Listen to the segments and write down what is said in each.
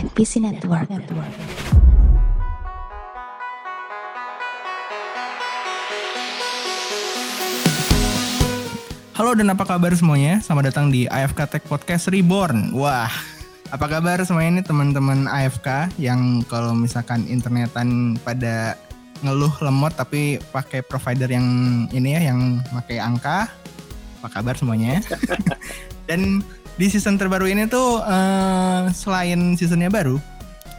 NPC Network. Network. Halo dan apa kabar semuanya? Selamat datang di AFK Tech Podcast Reborn. Wah, apa kabar semuanya ini teman-teman AFK yang kalau misalkan internetan pada ngeluh lemot tapi pakai provider yang ini ya yang pakai angka. Apa kabar semuanya? dan di season terbaru ini tuh eh, selain seasonnya baru,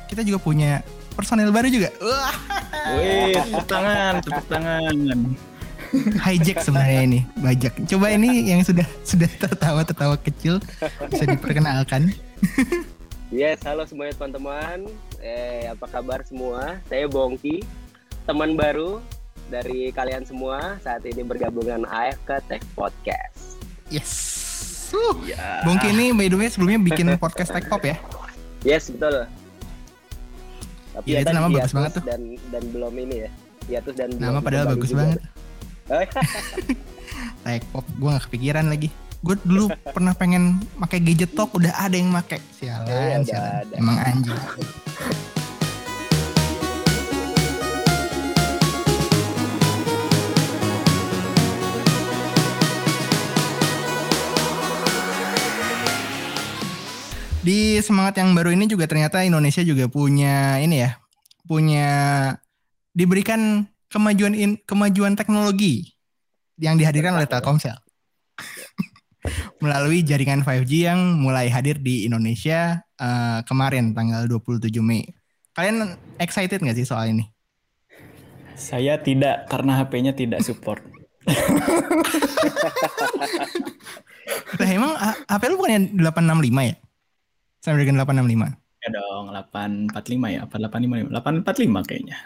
kita juga punya personel baru juga. Wah, Wih, tepuk tangan, tepuk tangan. hijack sebenarnya ini, bajak. Coba ini yang sudah sudah tertawa-tertawa kecil bisa diperkenalkan. Yes, halo semuanya teman-teman. Eh, apa kabar semua? Saya Bongki, teman baru dari kalian semua. Saat ini bergabung dengan AFK Tech Podcast. Yes. Uh, Ya. Bongki ini by the way sebelumnya bikin podcast tech pop ya. Yes, betul. Tapi Iya, itu ada nama bagus banget tuh. Dan dan belum ini ya. Hiatus dan Nama belum padahal bagus juga. banget. Tech pop gue gak kepikiran lagi. Gue dulu pernah pengen pakai gadget talk udah ada yang make. Sialan, udah sialan. ada. Emang anjing. Di semangat yang baru ini juga ternyata Indonesia juga punya ini ya, punya diberikan kemajuan in- kemajuan teknologi yang dihadirkan oleh Telkomsel melalui jaringan 5G yang mulai hadir di Indonesia eh, kemarin tanggal 27 Mei. Kalian excited nggak sih soal ini? Saya tidak karena HP-nya tidak support. Nah, emang HP lu bukan yang 865 ya? Snapdragon 865. Ya dong, 845 ya, apa 855? 845 kayaknya.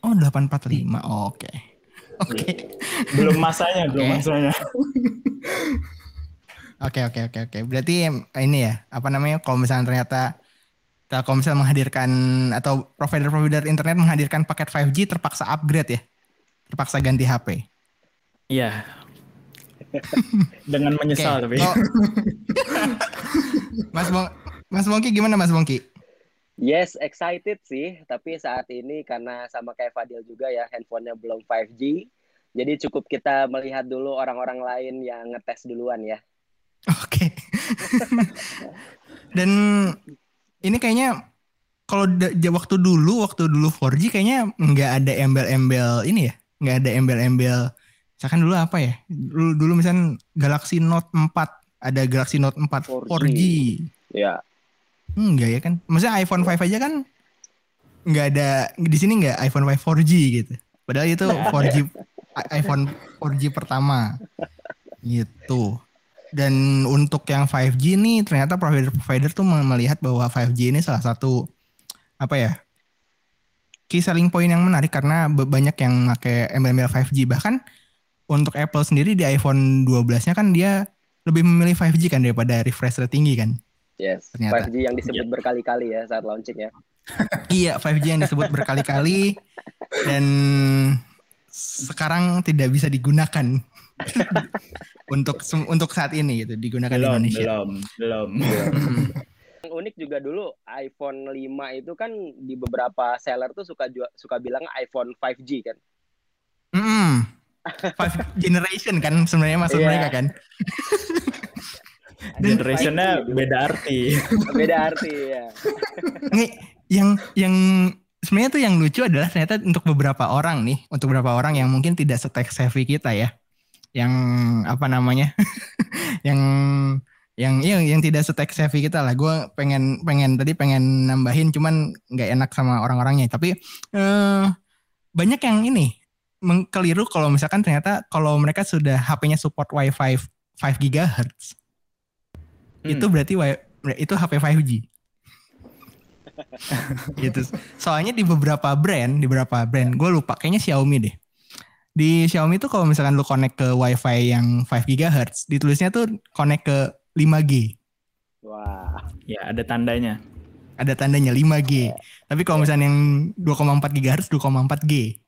Oh, 845. Oke. Oke. Belum masanya, belum Oke. masanya. Oke, oke, oke, oke. Berarti ini ya, apa namanya? Kalau misalnya ternyata Telkomsel menghadirkan atau provider-provider internet menghadirkan paket 5G terpaksa upgrade ya. Terpaksa ganti HP. Iya. Dengan menyesal Oke, tapi. kalau- Mas Bong Mas Bongki gimana Mas Bongki? Yes, excited sih. Tapi saat ini karena sama kayak Fadil juga ya, handphonenya belum 5G. Jadi cukup kita melihat dulu orang-orang lain yang ngetes duluan ya. Oke. Dan ini kayaknya kalau waktu dulu waktu dulu 4G kayaknya nggak ada embel-embel ini ya, nggak ada embel-embel. Misalkan dulu apa ya? Dulu, dulu misalkan Galaxy Note 4 ada Galaxy Note 4 4G. 4G. Ya, Enggak ya kan? Maksudnya iPhone 5 aja kan nggak ada di sini nggak iPhone 5 4G gitu. Padahal itu 4G i- iPhone 4G pertama. Gitu. Dan untuk yang 5G nih ternyata provider-provider tuh me- melihat bahwa 5G ini salah satu apa ya? Key selling point yang menarik karena banyak yang pakai embel-embel 5G bahkan untuk Apple sendiri di iPhone 12-nya kan dia lebih memilih 5G kan daripada refresh rate tinggi kan. Yes. Ternyata. 5G yang disebut berkali-kali ya saat launching ya. Iya, 5G yang disebut berkali-kali dan sekarang tidak bisa digunakan untuk untuk saat ini gitu digunakan di belum, Indonesia. belum, belum. Yang unik juga dulu iPhone 5 itu kan di beberapa seller tuh suka suka bilang iPhone 5G kan. Mm-mm. Five generation kan sebenarnya maksud Iya. mereka kan. Dan Generationnya beda arti. Beda arti ya. Nih, yang yang sebenarnya tuh yang lucu adalah ternyata untuk beberapa orang nih, untuk beberapa orang yang mungkin tidak setek savvy kita ya, yang apa namanya, yang yang yang, yang tidak setek savvy kita lah. Gue pengen pengen tadi pengen nambahin, cuman nggak enak sama orang-orangnya. Tapi eh, banyak yang ini mengkeliru kalau misalkan ternyata kalau mereka sudah HP-nya support WiFi 5 GHz, Hmm. itu berarti wi- itu HP 5G gitu. Soalnya di beberapa brand, di beberapa brand, gue lupa kayaknya Xiaomi deh. Di Xiaomi tuh kalau misalkan lu connect ke WiFi yang 5 GHz, ditulisnya tuh connect ke 5G. Wah. Ya, ada tandanya. Ada tandanya 5G. Tapi kalau misalnya yang 2,4 GHz 2,4G.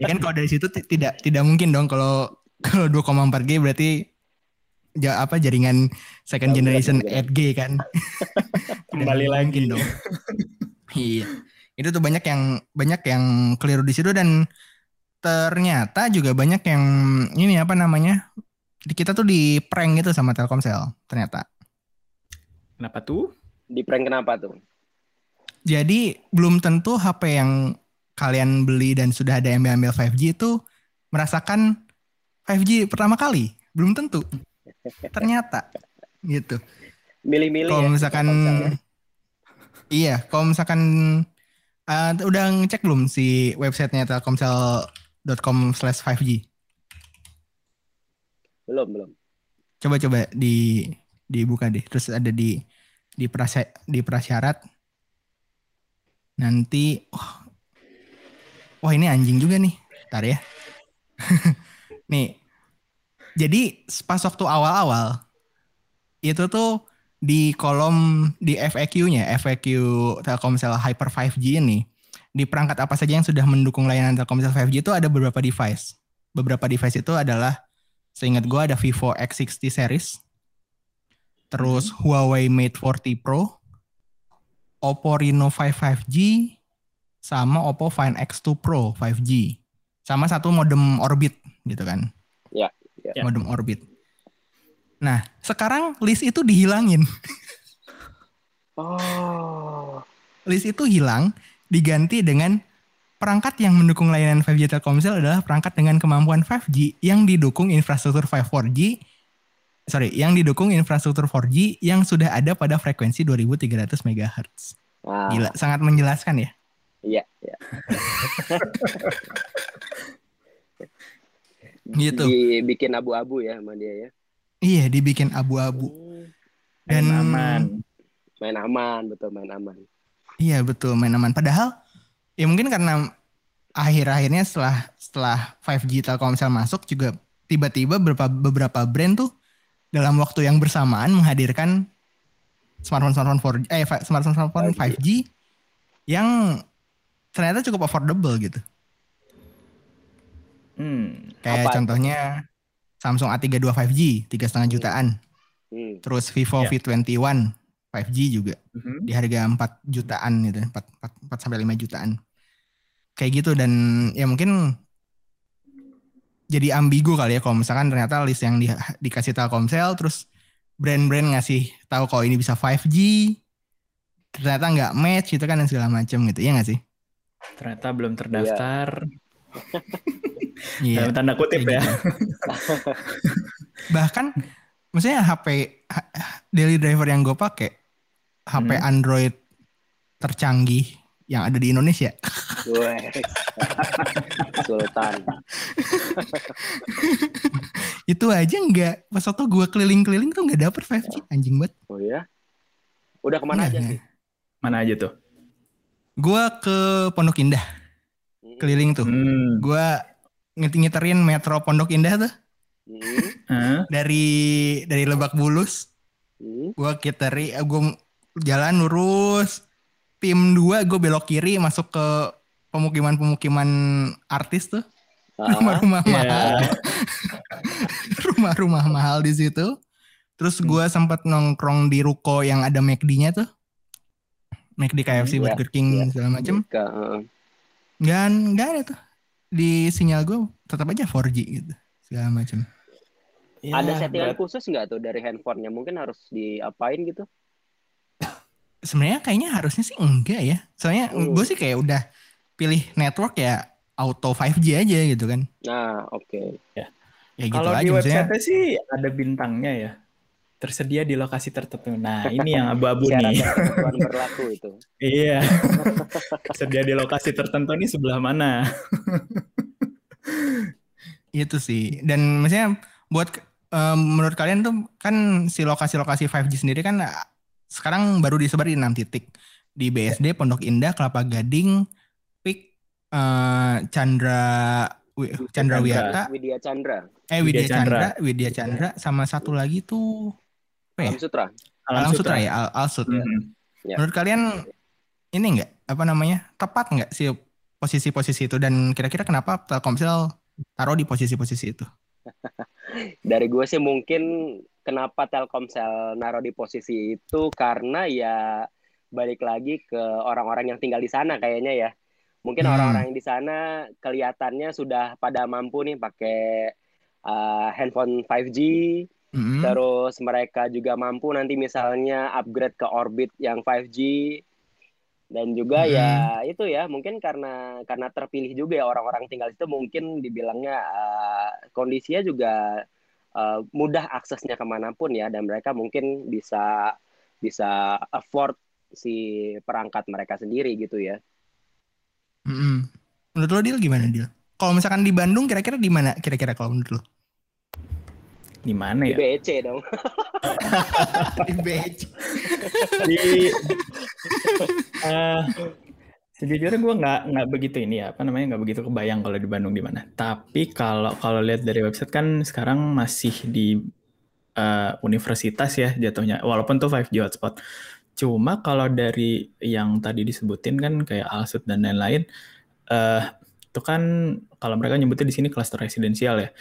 ya kan kalau dari situ ti- tidak tidak mungkin dong kalau kalau 2,4G berarti ja, apa jaringan second generation bukan, 8G kan. Kembali lagi. dong. iya. Itu tuh banyak yang banyak yang keliru di situ dan ternyata juga banyak yang ini apa namanya? Kita tuh di prank gitu sama Telkomsel ternyata. Kenapa tuh? Di prank kenapa tuh? Jadi belum tentu HP yang kalian beli dan sudah ada embel-embel 5G itu merasakan 5G pertama kali. Belum tentu. Ternyata gitu. Milih-milih Kalau ya. misalkan ya. iya, kalau misalkan eh, udah ngecek belum si websitenya telkomsel.com slash 5G? Belum, belum. Coba-coba di dibuka deh. Terus ada di di prasya, di prasyarat. Nanti wah, wah ini anjing juga nih. Ntar ya. nih. Jadi pas waktu awal-awal itu tuh di kolom di FAQ-nya, FAQ Telkomsel Hyper 5G ini, di perangkat apa saja yang sudah mendukung layanan Telkomsel 5G itu ada beberapa device. Beberapa device itu adalah seingat gue ada Vivo X60 series, terus Huawei Mate 40 Pro, Oppo Reno 5 5G, sama Oppo Find X2 Pro 5G, sama satu modem Orbit gitu kan. Ya. Modem Orbit. Nah, sekarang list itu dihilangin. Oh. list itu hilang diganti dengan perangkat yang mendukung layanan 5G Telkomsel adalah perangkat dengan kemampuan 5G yang didukung infrastruktur 5 4G sorry yang didukung infrastruktur 4G yang sudah ada pada frekuensi 2300 MHz. Ah, Gila, sangat menjelaskan ya. Iya, iya. Gitu. Dibikin abu-abu ya sama dia ya. Iya, dibikin abu-abu. Hmm, Dan Main aman. Main aman, betul main aman. Iya, betul main aman. Padahal ya mungkin karena akhir-akhirnya setelah setelah 5G Telkomsel masuk juga tiba-tiba beberapa beberapa brand tuh dalam waktu yang bersamaan menghadirkan smartphone smartphone 4G eh smartphone smartphone 5G yang ternyata cukup affordable gitu. Hmm. Kayak Apa? contohnya Samsung A32 5G tiga setengah jutaan, Hmm. terus Vivo Ya. V21 5G juga Mhm. di harga 4 jutaan gitu, 4, 4, 4 sampai 5 jutaan. Kayak gitu dan ya mungkin jadi ambigu kali ya kalau misalkan ternyata list yang di, dikasih Telkomsel terus brand-brand ngasih tahu kalau ini bisa 5G ternyata nggak match gitu kan dan segala macam gitu ya nggak sih? Ternyata belum terdaftar. Iya. Dalam tanda kutip kayak ya. gitu. Bahkan maksudnya HP daily driver yang gue pakai HP Hmm. Android tercanggih yang ada di Indonesia. Sultan. itu aja nggak pas waktu gue keliling-keliling tuh nggak dapet 5G anjing banget Oh ya? Udah ke mana aja sih? Mana aja tuh? gue ke Pondok Indah. Keliling tuh Hmm. gue ngiterin metro Pondok Indah tuh Hmm. Dari dari Lebak Bulus Hmm. gue kiteri gue jalan lurus tim 2 gue belok kiri masuk ke pemukiman-pemukiman artis tuh Ah, rumah-rumah Ya. mahal rumah-rumah mahal di situ terus Hmm. gue sempat nongkrong di ruko yang ada McD-nya tuh McD KFC Hmm, Burger King ya. segala heeh. Nggak nggak ada tuh di sinyal gue tetap aja 4G gitu segala macem Ya, Ada settingan berat. khusus nggak tuh dari handphonenya? Mungkin harus diapain gitu? sebenarnya kayaknya harusnya sih enggak ya soalnya Hmm. gue sih kayak udah pilih network ya auto 5G aja gitu kan Nah, oke. ya gitu Kalau aja di website sih ada bintangnya ya. Tersedia di lokasi tertentu. Nah, ini yang abu-abu nih. berlaku itu. Iya. Tersedia di lokasi tertentu nih sebelah mana? itu sih dan maksudnya buat em, menurut kalian tuh kan si lokasi-lokasi 5G sendiri kan eh, sekarang baru disebar di enam titik di BSD Pondok Indah Kelapa Gading PIK eh, Chandra Chandra Wiyata Widya Chandra, eh Widya Widya Chandra. Chandra Widya Chandra sama satu lagi tuh apa ya Alam Sutra. Alam Sutra ya Al Alsut Mhm. Ya. menurut kalian ini enggak apa namanya tepat nggak sih posisi-posisi itu dan kira-kira kenapa Telkomsel taruh di posisi-posisi itu Dari gue sih mungkin kenapa Telkomsel naruh di posisi itu karena ya balik lagi ke orang-orang yang tinggal di sana kayaknya ya. Mungkin Hmm. orang-orang yang di sana kelihatannya sudah pada mampu nih pakai uh, handphone 5G, Mm-mm. terus mereka juga mampu nanti misalnya upgrade ke orbit yang 5G. Dan juga Mm-mm. ya itu ya mungkin karena karena terpilih juga ya orang-orang tinggal itu mungkin dibilangnya uh, kondisinya juga uh, mudah aksesnya ke mana pun ya dan mereka mungkin bisa bisa afford si perangkat mereka sendiri gitu ya. Mm-mm. Menurut lo Dil gimana Dil? Kalau misalkan di Bandung kira-kira di mana kira-kira kalau menurut lo? Di mana Di ya? BEC dong. Di BC. Di eh, sejujurnya gue nggak nggak begitu ini ya apa namanya nggak begitu kebayang kalau di Bandung di mana. Tapi kalau kalau lihat dari website kan sekarang masih di eh, universitas ya jatuhnya. Walaupun tuh 5G hotspot. Cuma kalau dari yang tadi disebutin kan kayak Alsut dan lain-lain, eh itu kan kalau mereka nyebutnya di sini klaster residensial ya.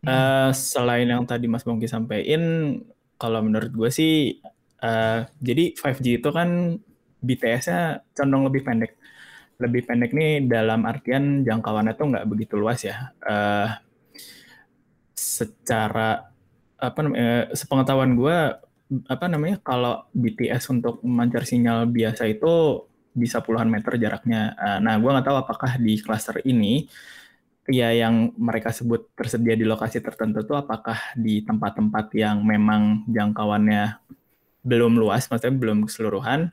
Eh, selain yang tadi Mas Bongki sampaikan, kalau menurut gue sih, eh, jadi 5G itu kan BTS-nya condong lebih pendek. Lebih pendek nih dalam artian jangkauannya tuh nggak begitu luas ya. Eh, secara apa namanya, sepengetahuan gue, apa namanya, kalau BTS untuk memancar sinyal biasa itu bisa puluhan meter jaraknya. Eh, Nah, gue nggak tahu apakah di cluster ini ya yang mereka sebut tersedia di lokasi tertentu itu apakah di tempat-tempat yang memang jangkauannya belum luas, maksudnya belum keseluruhan.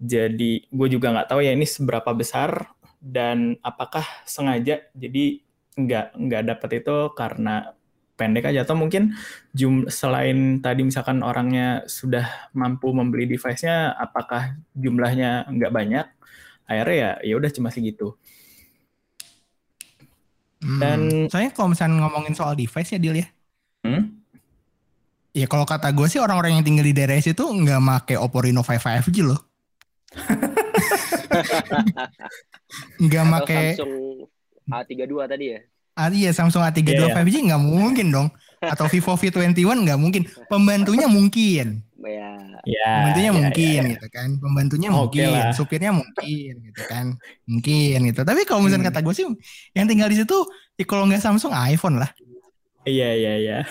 Jadi gue juga nggak tahu ya ini seberapa besar dan apakah sengaja jadi nggak nggak dapat itu karena pendek aja atau mungkin jum selain tadi misalkan orangnya sudah mampu membeli device-nya, apakah jumlahnya nggak banyak? Akhirnya ya ya udah cuma segitu. Hmm. Dan Soalnya kalau misalnya ngomongin soal device ya Dil ya. hmm? Ya kalau kata gue sih orang-orang yang tinggal di daerah situ nggak make Oppo Reno 5 5G loh. Nggak make Samsung A32 tadi ya. ah, iya Samsung A32 Iya, iya. 5G nggak mungkin dong. Atau Vivo V21 nggak mungkin. Pembantunya mungkin. Ya, Ya, Pembantunya ya, mungkin ya. gitu kan. Pembantunya Oke mungkin, lah. supirnya mungkin gitu kan. Mungkin gitu. Tapi kalau misalnya Hmm. kata gue sih yang tinggal di situ ya kalau nggak Samsung iPhone lah. Iya iya iya.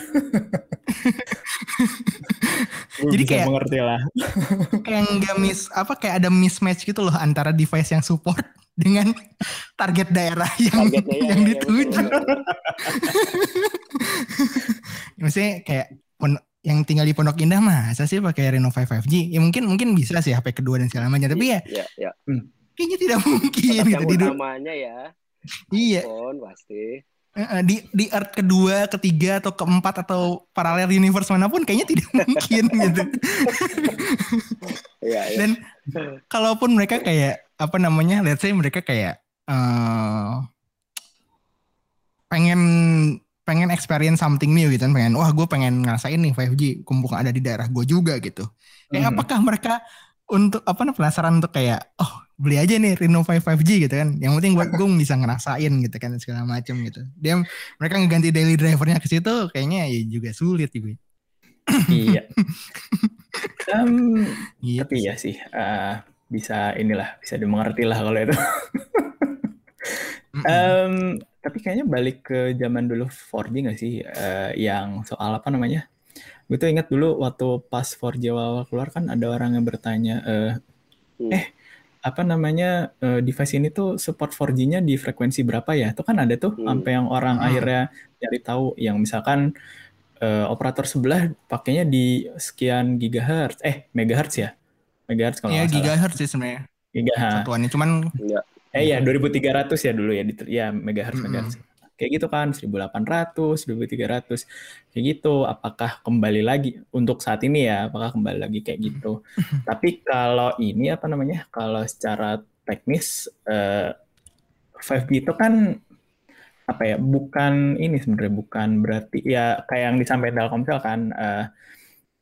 Jadi kayak- mengerti lah. Kayak nggak miss apa kayak ada mismatch gitu loh antara device yang support dengan target daerah yang targetnya ya, yang ya, dituju. betul, betul. Maksudnya kayak yang tinggal di Pondok Indah masa sih pakai Reno 5 5G? Ya mungkin mungkin bisa sih HP kedua dan segala macam. Tapi ya Ya, ya. kayaknya tidak mungkin Tetap gitu. yang Di, utamanya ya iya. iPhone pasti. Di di Earth kedua, ketiga atau keempat atau paralel universe mana pun kayaknya tidak mungkin gitu. Iya, iya. Dan kalaupun mereka kayak apa namanya, let's say mereka kayak eh pengen pengen experience something new gitu kan, pengen wah gue pengen ngerasain nih 5G kumpul ada di daerah gue juga gitu. Kayak Hmm. apakah mereka untuk apa nih penasaran untuk kayak oh beli aja nih Reno 5 5G gitu kan. Yang penting buat gue bisa ngerasain gitu kan segala macam gitu. Dia mereka ngeganti daily drivernya ke situ kayaknya ya juga sulit juga. iya. Em, Gitu. tapi ya sih eh, bisa inilah bisa dimengerti lah kalau itu. Mm-mm. Em, tapi kayaknya balik ke zaman dulu 4G nggak sih Eh, yang soal apa namanya? Gue tuh ingat dulu waktu pas 4G awal keluar kan ada orang yang bertanya eh, Hmm. eh apa namanya eh, device ini tuh support 4G-nya di frekuensi berapa ya? Itu kan ada tuh Hmm. sampai yang orang Hmm. akhirnya nyari tahu yang misalkan eh, operator sebelah pakainya di sekian gigahertz, eh megahertz ya, megahertz kalau Iya gigahertz sih sebenarnya Gigahertz. satuannya. Cuman Ya. Eh ya 2300 ya dulu ya, di, ya megahertz Mm-mm. megahertz. Kayak gitu kan 1800, 2300. Kayak gitu. Apakah kembali lagi untuk saat ini ya, apakah kembali lagi kayak gitu. Tapi kalau ini apa namanya? Kalau secara teknis eh, 5G itu kan apa ya? Bukan ini sebenarnya bukan berarti ya kayak yang disampaikan Telkomsel kan eh,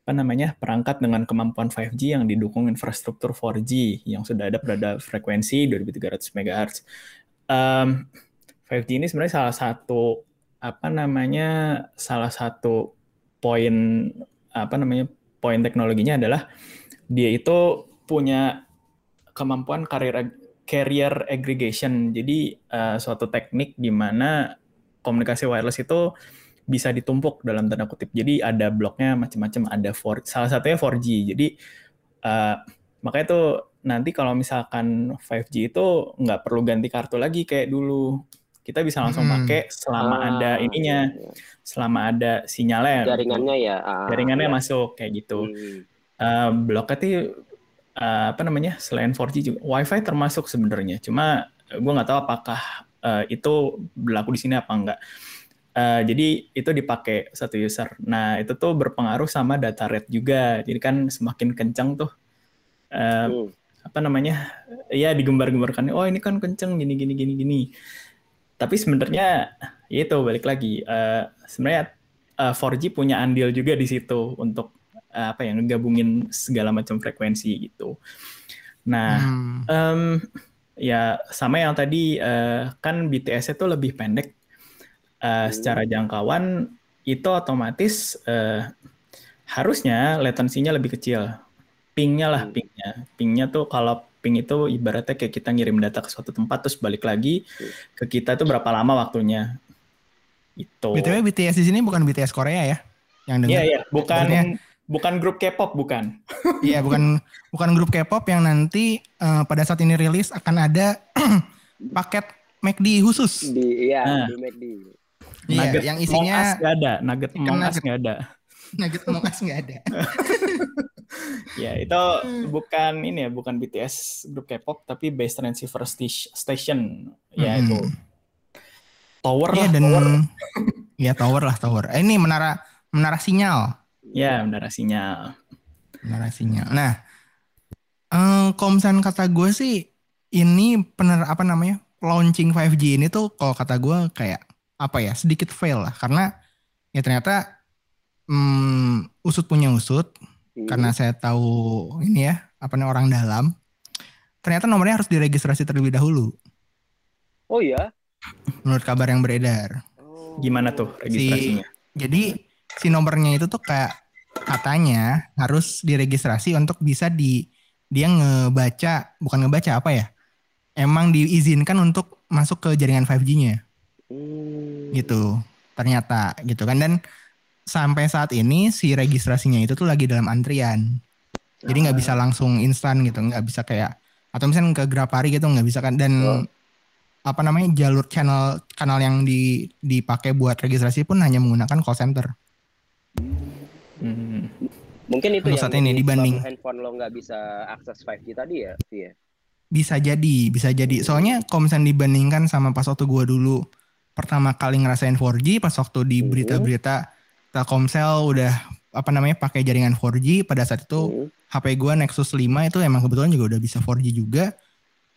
apa namanya perangkat dengan kemampuan 5G yang didukung infrastruktur 4G yang sudah ada pada frekuensi 2300 MHz. Em, 5G ini sebenarnya salah satu apa namanya salah satu poin apa namanya poin teknologinya adalah dia itu punya kemampuan carrier carrier aggregation. Jadi uh, suatu teknik di mana komunikasi wireless itu bisa ditumpuk dalam tanda kutip. Jadi ada bloknya macam-macam, ada 4, salah satunya 4G. Jadi uh, makanya tuh nanti kalau misalkan 5G itu nggak perlu ganti kartu lagi kayak dulu. Kita bisa langsung hmm. pakai selama ah, ada ininya, iya, iya. selama ada sinyalnya. Jaringannya ya. Ah, Jaringannya iya. masuk kayak gitu. Hmm. Uh, bloknya tuh uh, apa namanya selain 4G juga WiFi termasuk sebenarnya. Cuma gue nggak tahu apakah uh, itu berlaku di sini apa enggak. Uh, jadi itu dipakai satu user. Nah itu tuh berpengaruh sama data rate juga. Jadi kan semakin kencang tuh uh, hmm. apa namanya? Ya digembar-gembarkan. Oh ini kan kenceng gini gini gini gini. Tapi sebenarnya ya itu balik lagi. Uh, sebenarnya uh, 4G punya andil juga di situ untuk uh, apa yang ngegabungin segala macam frekuensi gitu. Nah, hmm. um, ya sama yang tadi uh, kan BTS itu lebih pendek uh, secara jangkauan itu otomatis uh, harusnya latensinya lebih kecil. Pingnya lah, hmm. pingnya. Pingnya tuh kalau ping itu ibaratnya kayak kita ngirim data ke suatu tempat terus balik lagi ke kita itu berapa lama waktunya. Itu. BTW BTS di sini bukan BTS Korea ya? Yang dengar. Iya, iya, bukan bukan grup K-pop bukan. Iya, bukan bukan grup K-pop yang nanti uh, pada saat ini rilis akan ada paket McD khusus. Di iya, nah. di McD. Iya, nugget yang isinya nggak ada, nugget mongas nggak ada. Nugget mongas nggak ada. ya itu bukan ini ya, bukan BTS grup K-pop tapi base transceiver station. Ya hmm. itu tower ya, lah. Dan, tower. ya tower lah tower. Eh, ini menara menara sinyal. Ya menara sinyal. Menara sinyal. Nah, um, kalau misalnya kata gue sih ini benar apa namanya launching 5G ini tuh kalau kata gue kayak apa ya sedikit fail lah karena ya ternyata hmm, usut punya usut hmm. karena saya tahu ini ya apa namanya orang dalam ternyata nomornya harus diregistrasi terlebih dahulu. Oh ya? Menurut kabar yang beredar. Oh. Gimana tuh registrasinya? Si, jadi si nomornya itu tuh kayak katanya harus diregistrasi untuk bisa di dia ngebaca bukan ngebaca apa ya? Emang diizinkan untuk masuk ke jaringan 5G-nya. Hmm. Gitu. Ternyata gitu kan dan sampai saat ini si registrasinya itu tuh lagi dalam antrian. Jadi nggak bisa ah. langsung instan gitu, nggak bisa kayak atau misalnya ke Grapari gitu nggak bisa kan dan oh. apa namanya jalur channel kanal yang di dipakai buat registrasi pun hanya menggunakan call center. Hmm. Mungkin itu Untuk yang ini dibanding handphone lo nggak bisa akses 5G tadi ya, Iya. Bisa jadi, bisa jadi. Soalnya kalau misalnya dibandingkan sama pas waktu gua dulu pertama kali ngerasain 4G pas waktu di hmm. berita-berita Telkomsel udah apa namanya pakai jaringan 4G pada saat itu hmm. HP gue Nexus 5 itu emang kebetulan juga udah bisa 4G juga.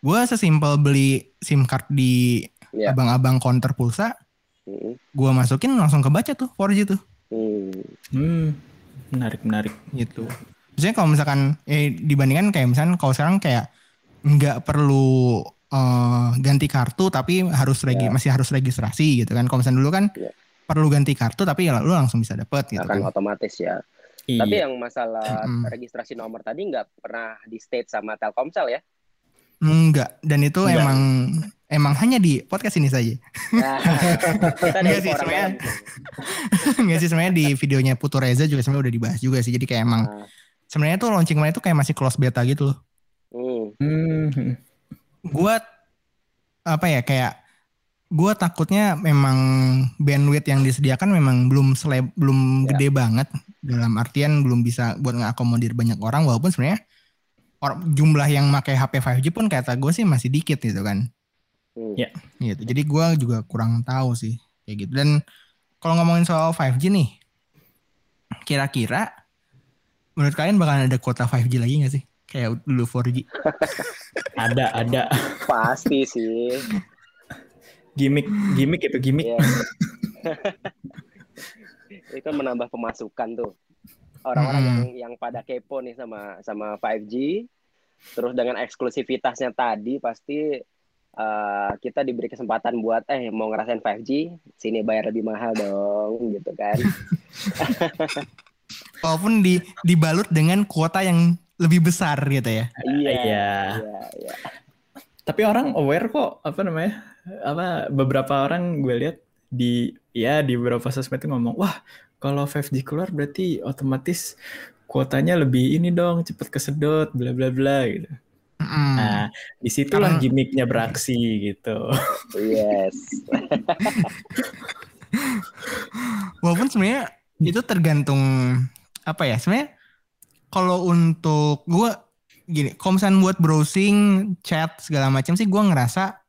Gue sesimpel beli SIM card di yeah. abang-abang counter pulsa, hmm. gue masukin langsung kebaca tuh 4G tuh. Hmm. hmm. Menarik, menarik. Gitu. Misalnya kalau misalkan eh dibandingkan kayak misalnya kalau sekarang kayak nggak perlu uh, ganti kartu tapi harus regi yeah. masih harus registrasi gitu kan. Kalau misalnya dulu kan yeah. perlu ganti kartu tapi ya lu langsung bisa dapet gitu Akan kan. otomatis ya. Iya. Tapi yang masalah mm. registrasi nomor tadi nggak pernah di state sama Telkomsel ya? Enggak, dan itu Enggak. emang emang hanya di podcast ini saja. Nah, enggak sih sebenarnya. enggak sih sebenarnya di videonya Putu Reza juga sebenarnya udah dibahas juga sih. Jadi kayak emang nah. sebenarnya tuh launching kemarin itu kayak masih close beta gitu loh. Hmm. hmm gue apa ya kayak gue takutnya memang bandwidth yang disediakan memang belum seleb, belum ya. gede banget dalam artian belum bisa buat ngakomodir banyak orang walaupun sebenarnya jumlah yang pakai HP 5G pun kata gue sih masih dikit gitu kan. Hmm. Ya. Gitu. Jadi gue juga kurang tahu sih kayak gitu. Dan kalau ngomongin soal 5G nih, kira-kira menurut kalian bakal ada kuota 5G lagi gak sih? Kayak dulu 4G. ada, ada. Pasti sih. Gimik, gimik itu gimik. Yeah. itu menambah pemasukan tuh. Orang-orang hmm. yang, yang pada kepo nih sama sama 5G, terus dengan eksklusivitasnya tadi pasti uh, kita diberi kesempatan buat eh mau ngerasain 5G, sini bayar lebih mahal dong gitu kan. Walaupun di dibalut dengan kuota yang lebih besar gitu ya. Iya. Iya. Iya, iya. Tapi orang aware kok apa namanya? Apa beberapa orang gue lihat di ya di beberapa sosmed itu ngomong, "Wah, kalau 5G keluar berarti otomatis kuotanya lebih ini dong, cepet kesedot bla bla bla gitu." Mm-mm. Nah, di situlah Karena- gimmicknya beraksi gitu. Yes. Walaupun sebenarnya itu tergantung apa ya sebenarnya kalau untuk gue gini, kalau misalnya buat browsing, chat segala macam sih gue ngerasa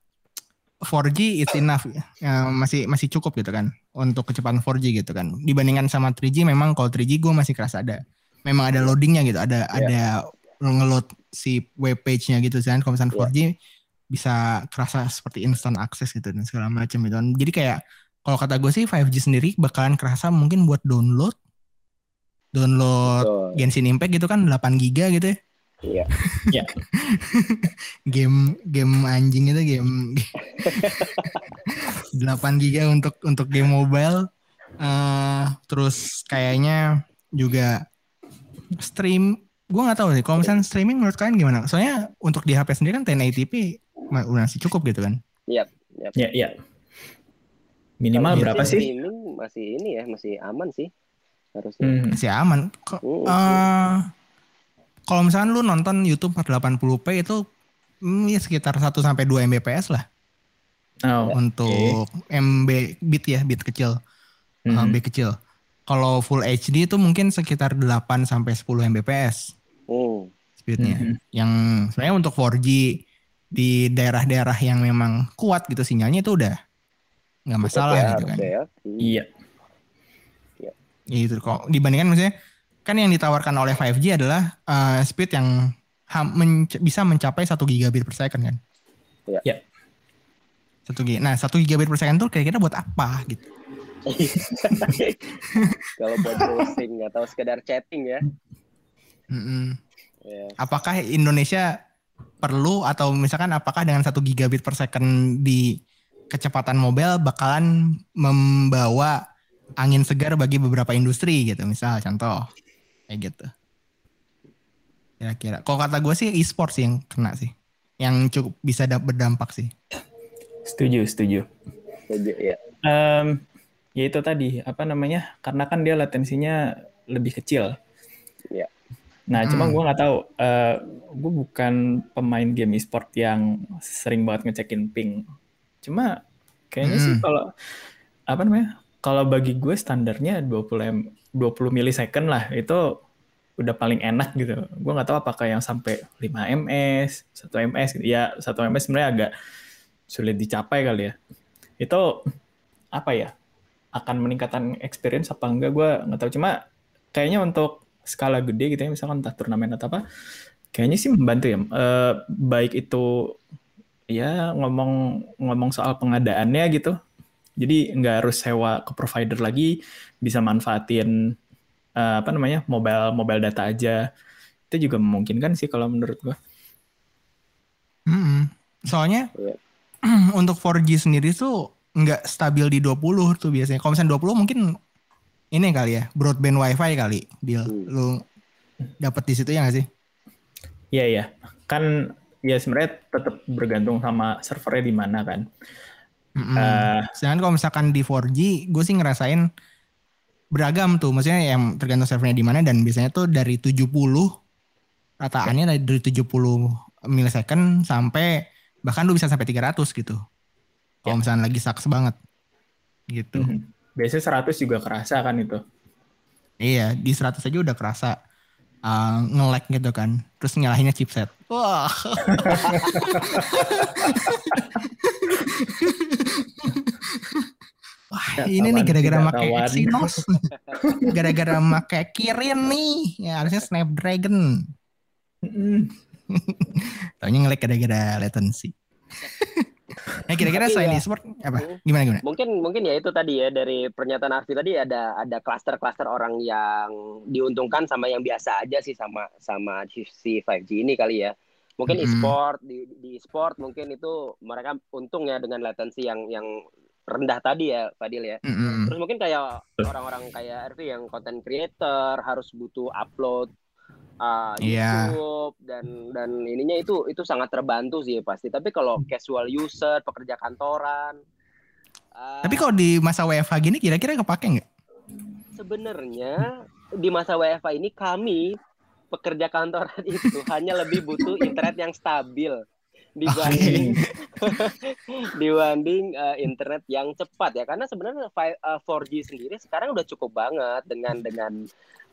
4G is enough ya. Ya, masih masih cukup gitu kan untuk kecepatan 4G gitu kan. Dibandingkan sama 3G memang kalau 3G gue masih kerasa ada memang ada loadingnya gitu, ada ada ngeload si web page-nya gitu kan. Kalau misalnya Iya. 4G bisa kerasa seperti instant access gitu dan segala macam gitu kan. Jadi kayak kalau kata gue sih 5G sendiri bakalan kerasa mungkin buat download download Betul. Genshin Impact gitu kan 8 giga gitu ya. Iya. game game anjing itu game 8 giga untuk untuk game mobile Eh terus kayaknya juga stream gue nggak tahu sih kalau misalnya streaming menurut kalian gimana soalnya untuk di HP sendiri kan 1080p ma- udah masih cukup gitu kan Ya, ya. Minimal Kalau berapa buat sih? Streaming masih ini ya, masih aman sih harusnya. Hmm. masih aman Hmm. eh, kalau misalnya lu nonton YouTube 480p itu hmm, ya sekitar 1 sampai 2 Mbps lah Oh, untuk MB bit ya bit kecil mhm. uh, bit kecil kalau full HD itu mungkin sekitar 8 sampai 10 Mbps Hmm. speednya Mhm. yang sebenarnya untuk 4G di daerah-daerah yang memang kuat gitu sinyalnya itu udah nggak masalah gitu kan ya. Hmm. Iya. Ya itu kok dibandingkan misalnya kan yang ditawarkan oleh 5G adalah uh, speed yang menc- bisa mencapai 1 gigabit per second kan Ya. Ya. satu G. Nah, satu gigabit per second tuh kira-kira buat apa gitu? Kalau buat browsing atau sekedar chatting ya. Mm-mm. Ya. Apakah Indonesia perlu atau misalkan apakah dengan satu gigabit per second di kecepatan mobile bakalan membawa angin segar bagi beberapa industri gitu, misal contoh kayak gitu. Kira-kira. Kalau kata gue sih e-sport sih yang kena sih, yang cukup bisa da- berdampak sih. Setuju, setuju. Setuju ya. Em, ya itu tadi apa namanya? Karena kan dia latensinya lebih kecil. Iya. Nah, cuma Hmm. gue nggak tahu. eh gue bukan pemain game e-sport yang sering banget ngecekin ping. Cuma kayaknya sih Hmm. kalau apa namanya? Kalau bagi gue standarnya 20 m 20 milisecond lah itu udah paling enak gitu. Gue nggak tahu apakah yang sampai 5 ms, 1 ms gitu. Ya, 1 ms sebenarnya agak sulit dicapai kali ya. Itu apa ya? Akan meningkatkan experience apa enggak gue nggak tahu. Cuma kayaknya untuk skala gede gitu ya, misalkan entah turnamen atau apa, kayaknya sih membantu ya. Eh, baik itu ya ngomong ngomong soal pengadaannya gitu. Jadi nggak harus sewa ke provider lagi, bisa manfaatin eh, apa namanya mobile mobile data aja. Itu juga memungkinkan sih kalau menurut gua. Mm-mm. Soalnya Iya. untuk 4G sendiri tuh nggak stabil di 20 tuh biasanya. Kalau misalnya 20 mungkin ini kali ya, broadband wifi kali, deal. Hmm. Lu dapat di situ ya nggak sih? Iya ya, kan ya sebenarnya tetap bergantung sama servernya di mana kan. Mm-mm. Eh, Sedangkan kalau misalkan di 4G, gue sih ngerasain beragam tuh. Maksudnya yang tergantung servernya di mana dan biasanya tuh dari 70 rataannya dari dari 70 millisecond sampai bahkan lu bisa sampai 300 gitu. Kalau Ya. misalnya lagi saks banget. Gitu. mhm. Biasanya 100 juga kerasa kan itu. Iya, di 100 aja udah kerasa uh, nge-lag gitu kan. Terus nyalahinnya chipset. Wah. Wah, Ya, ini nih gara-gara pakai. Exynos. gara-gara pakai Kirin nih. Ya harusnya Snapdragon. Mhm. Taunya nge-lag gara-gara latency. Nah, kira-kira selain ya- e-sport apa? Hmm. Gimana gimana? Mungkin mungkin ya itu tadi ya dari pernyataan Arfi tadi ada ada klaster-klaster orang yang diuntungkan sama yang biasa aja sih sama sama si 5G ini kali ya. Mungkin Mm-mm. e-sport di di e-sport mungkin itu mereka untung ya dengan latensi yang yang rendah tadi ya Fadil ya. Mm-mm. Terus mungkin kayak orang-orang kayak Arfi yang content creator harus butuh upload uh, Iya. YouTube dan dan ininya itu itu sangat terbantu sih pasti. Tapi kalau casual user, pekerja kantoran, uh, Tapi kalau di masa WFH gini kira-kira kepake nggak? sebenarnya di masa WFH ini kami pekerja kantoran itu hanya lebih butuh internet yang stabil dibanding dibanding uh, internet yang cepat ya karena sebenarnya fi- uh, 4G sendiri sekarang udah cukup banget dengan dengan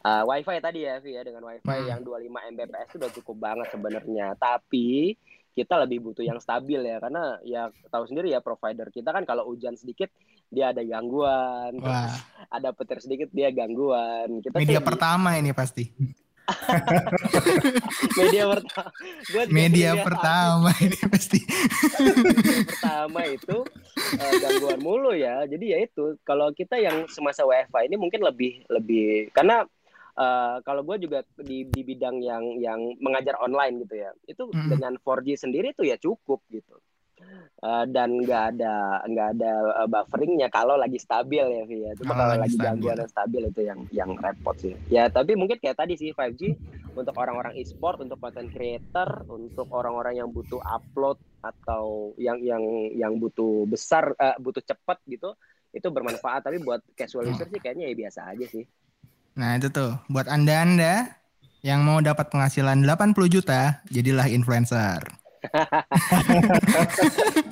uh, WiFi tadi ya Vi ya dengan WiFi Hmm. yang 25 Mbps itu udah cukup banget sebenarnya tapi kita lebih butuh yang stabil ya karena ya tahu sendiri ya provider kita kan kalau hujan sedikit dia ada gangguan Wah, ada petir sedikit dia gangguan kita media di- pertama ini pasti. media pertama Gua Media pertama ini pasti. pertama itu eh, gangguan mulu ya jadi ya itu kalau kita yang semasa WFH ini mungkin lebih lebih karena eh, kalau gue juga di di bidang yang yang mengajar online gitu ya itu Mm. dengan 4G sendiri tuh ya cukup gitu. Eh, dan nggak ada nggak ada eh, bufferingnya kalau lagi stabil ya Vi ya. Cuma Kalau kalau lagi gangguan stabil. itu yang yang repot sih. Ya tapi mungkin kayak tadi sih 5G untuk orang-orang e-sport untuk content creator untuk orang-orang yang butuh upload atau yang yang yang butuh besar eh, butuh cepat gitu itu bermanfaat. Tapi buat casual Hmm. user sih kayaknya ya biasa aja sih Nah itu tuh buat anda-anda yang mau dapat penghasilan 80 juta, jadilah influencer.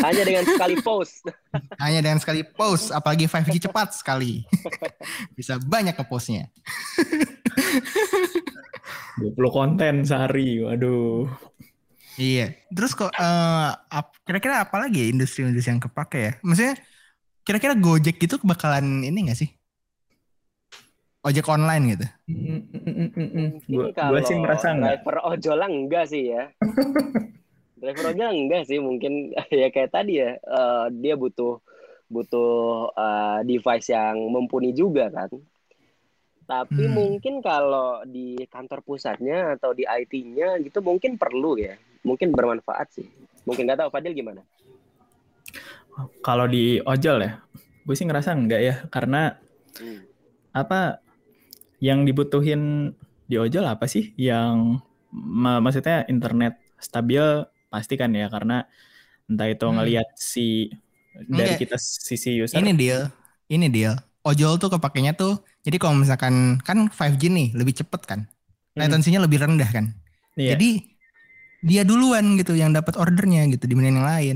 hanya dengan sekali post Hanya dengan sekali post, apalagi 5G cepat sekali. Bisa banyak ke postnya. 20 konten sehari, waduh. Iya. Terus kok eh, ap- kira-kira apa lagi ya industri-industri yang kepake ya? Maksudnya kira-kira Gojek gitu bakalan ini gak sih? Ojek online gitu. Mungkin Gue kalau sih merasa enggak. driver ojol enggak sih ya driver ojol enggak sih mungkin ya kayak tadi ya eh, dia butuh butuh eh, device yang mumpuni juga kan tapi Hmm. mungkin kalau di kantor pusatnya atau di IT-nya gitu mungkin perlu ya mungkin bermanfaat sih mungkin nggak tahu Fadil gimana Kalau di ojol ya, gue sih ngerasa enggak ya, karena Hmm. apa yang dibutuhin di ojol apa sih? Yang ma- maksudnya internet stabil pasti kan ya, karena entah itu Hmm. ngelihat si dari Enggak. kita sisi user. Ini deal, ini deal. Ojol tuh kepakainya tuh, jadi kalau misalkan kan 5G nih lebih cepet kan, Hmm, latensinya lebih rendah kan. iya. Jadi dia duluan gitu yang dapat ordernya gitu dibanding yang lain.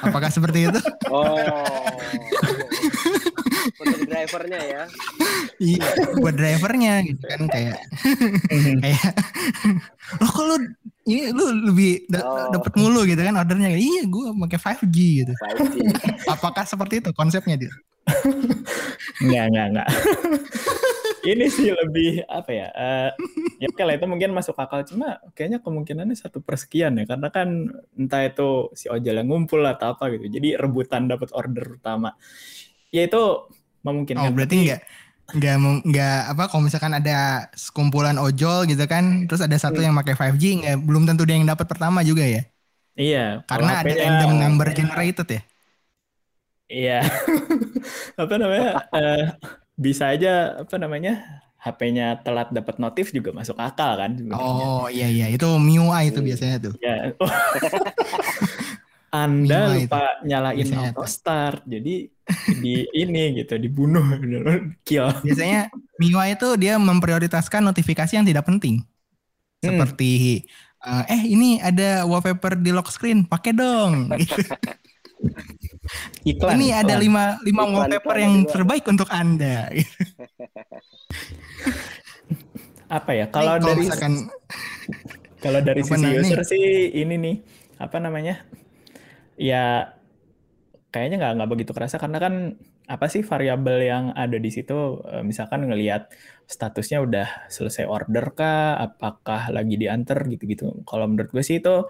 Apakah seperti itu? oh untuk drivernya ya Iya, buat drivernya gitu kan kayak kayak lo kok lu ini lu lebih da- Oh. dapat mulu gitu kan ordernya iya gue pakai 5G gitu 5G. apakah seperti itu konsepnya dia Enggak, enggak, enggak. Ini sih lebih apa ya? eh, ya oke lah itu mungkin masuk akal cuma kayaknya kemungkinannya satu persekian ya karena kan entah itu si ojol yang ngumpul atau apa gitu. Jadi rebutan dapat order utama. Ya itu oh memungkinkan. berarti Tapi- nggak nggak apa kalau misalkan ada sekumpulan ojol gitu kan terus ada satu yang pakai 5G nggak belum tentu dia yang dapat pertama juga ya Iya, karena ada random number generated ya Iya. apa namanya? eh, bisa aja apa namanya? HP-nya telat dapat notif juga masuk akal kan sebenarnya. oh iya iya itu MIUI itu Hmm. biasanya tuh Ya. Anda itu. lupa nyalain Biasanya auto start. Jadi di ini gitu, dibunuh kill. Biasanya MIUI itu dia memprioritaskan notifikasi yang tidak penting. Hmm. Seperti eh, eh ini ada wallpaper di lock screen, pakai dong. Iklan. ini ada iklan. lima lima Iklan, wallpaper iklan yang juga. terbaik untuk anda. apa ya? Kalau Nih, dari misalkan kalau dari sisi user sih ini nih apa namanya? Ya kayaknya nggak nggak begitu kerasa karena kan apa sih variabel yang ada di situ? Eh, misalkan ngelihat statusnya udah selesai order kah? Apakah lagi diantar? Gitu-gitu. Kalau menurut gue sih itu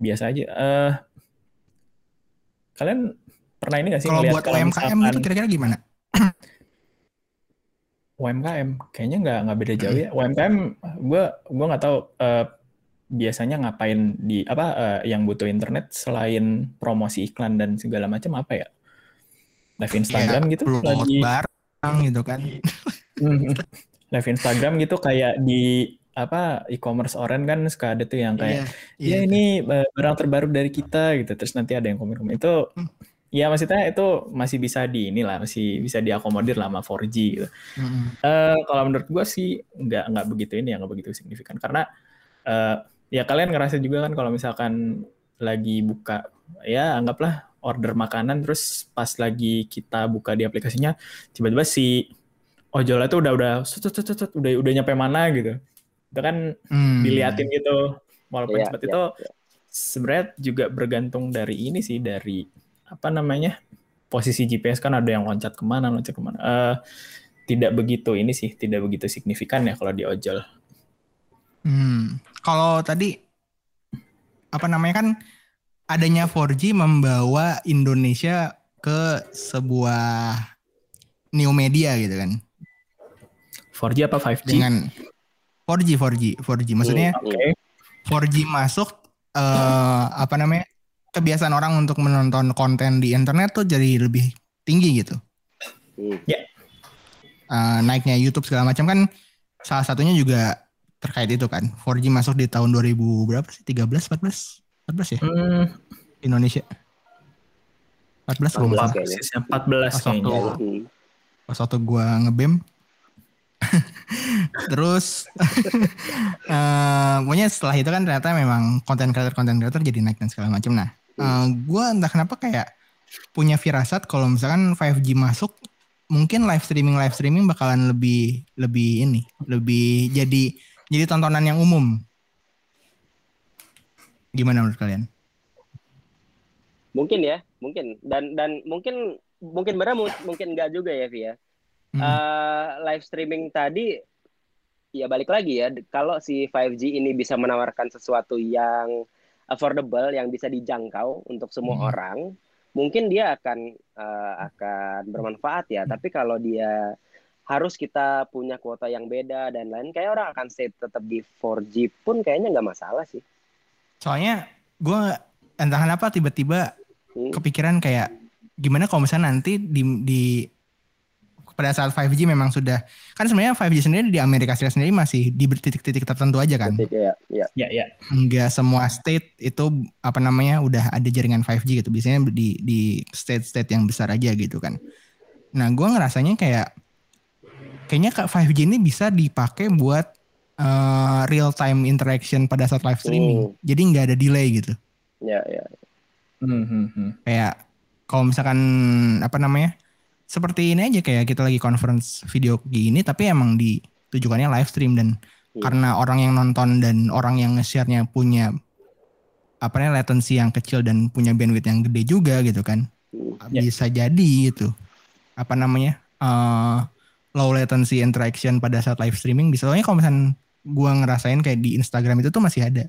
biasa aja. Eh kalian pernah ini nggak sih kalau buat UMKM misalkan gitu kira-kira gimana? UMKM kayaknya nggak nggak beda jauh ya. UMKM gue gue nggak tahu. Eh, biasanya ngapain di apa eh, yang butuh internet selain promosi iklan dan segala macam apa ya live Instagram gitu Upload lagi barang gitu kan. Mhm. live Instagram gitu kayak di apa e-commerce oren kan suka ada tuh yang kayak Iya, ya ini eh, barang terbaru dari kita gitu terus nanti ada yang komen-komen itu Hmm. ya maksudnya itu masih bisa di inilah masih bisa diakomodir lah sama 4G gitu. Mm-mm. Eh, kalau menurut gua sih nggak nggak begitu ini ya nggak begitu signifikan karena eh, ya kalian ngerasa juga kan kalau misalkan lagi buka ya anggaplah order makanan terus pas lagi kita buka di aplikasinya tiba-tiba si ojolnya tuh udah udah sut, sut, sut, sut, udah udah nyampe mana gitu itu kan Hmm. diliatin gitu walaupun Iya, cepat iya, itu iya. sebenarnya juga bergantung dari ini sih dari apa namanya posisi GPS kan ada yang loncat ke mana loncat ke mana Eh, tidak begitu ini sih tidak begitu signifikan ya kalau di ojol Hmm. Kalau tadi apa namanya kan adanya 4G membawa Indonesia ke sebuah new media gitu kan? 4G apa 5G dengan 4G 4G 4G maksudnya oke. 4G masuk eh apa namanya kebiasaan orang untuk menonton konten di internet tuh jadi lebih tinggi gitu. Hmm. Eh, naiknya YouTube segala macam kan salah satunya juga terkait itu kan. 4G masuk di tahun 2000 berapa sih? 13 14 14 ya? Hmm, Indonesia. 14 kalau nggak salah. kayaknya. persisnya 14 Pas kayaknya waktu- Hmm. pas waktu gua ngebem. Terus eh pokoknya setelah itu kan ternyata memang konten creator konten creator jadi naik dan segala macam. Nah eh, gua entah kenapa kayak punya firasat kalau misalkan 5G masuk mungkin live streaming live streaming bakalan lebih lebih ini lebih jadi jadi tontonan yang umum gimana menurut kalian Mungkin ya, mungkin dan dan mungkin mungkin benar mu- mungkin enggak juga ya Via. Hmm. Eh, live streaming tadi ya balik lagi ya kalau si 5G ini bisa menawarkan sesuatu yang affordable yang bisa dijangkau untuk semua Hmm. orang mungkin dia akan eh, akan bermanfaat ya tapi kalau dia harus kita punya kuota yang beda dan lain. Kayak orang akan stay tetap di 4G pun kayaknya nggak masalah sih. Soalnya gua entah kenapa tiba-tiba Hmm. kepikiran kayak gimana kalau misalnya nanti di, di pada saat 5G memang sudah kan sebenarnya 5G sendiri di Amerika Serikat sendiri masih di titik-titik tertentu aja kan? Titik, ya, ya. ya ya nggak semua state itu apa namanya udah ada jaringan 5G gitu. Biasanya di di state-state yang besar aja gitu kan. Nah gua ngerasanya kayak kayaknya kak 5G ini bisa dipakai buat eh, real time interaction pada saat live streaming Hmm. jadi nggak ada delay gitu ya ya Hmm, hmm, hmm. kayak kalau misalkan apa namanya seperti ini aja kayak kita lagi conference video gini tapi emang ditujukannya live stream dan Hmm. karena orang yang nonton dan orang yang nge-share-nya punya apa namanya latency yang kecil dan punya bandwidth yang gede juga gitu kan Hmm. Ya. bisa jadi gitu apa namanya eh, low latency interaction pada saat live streaming bisa soalnya kalau misalkan gua ngerasain kayak di Instagram itu tuh masih ada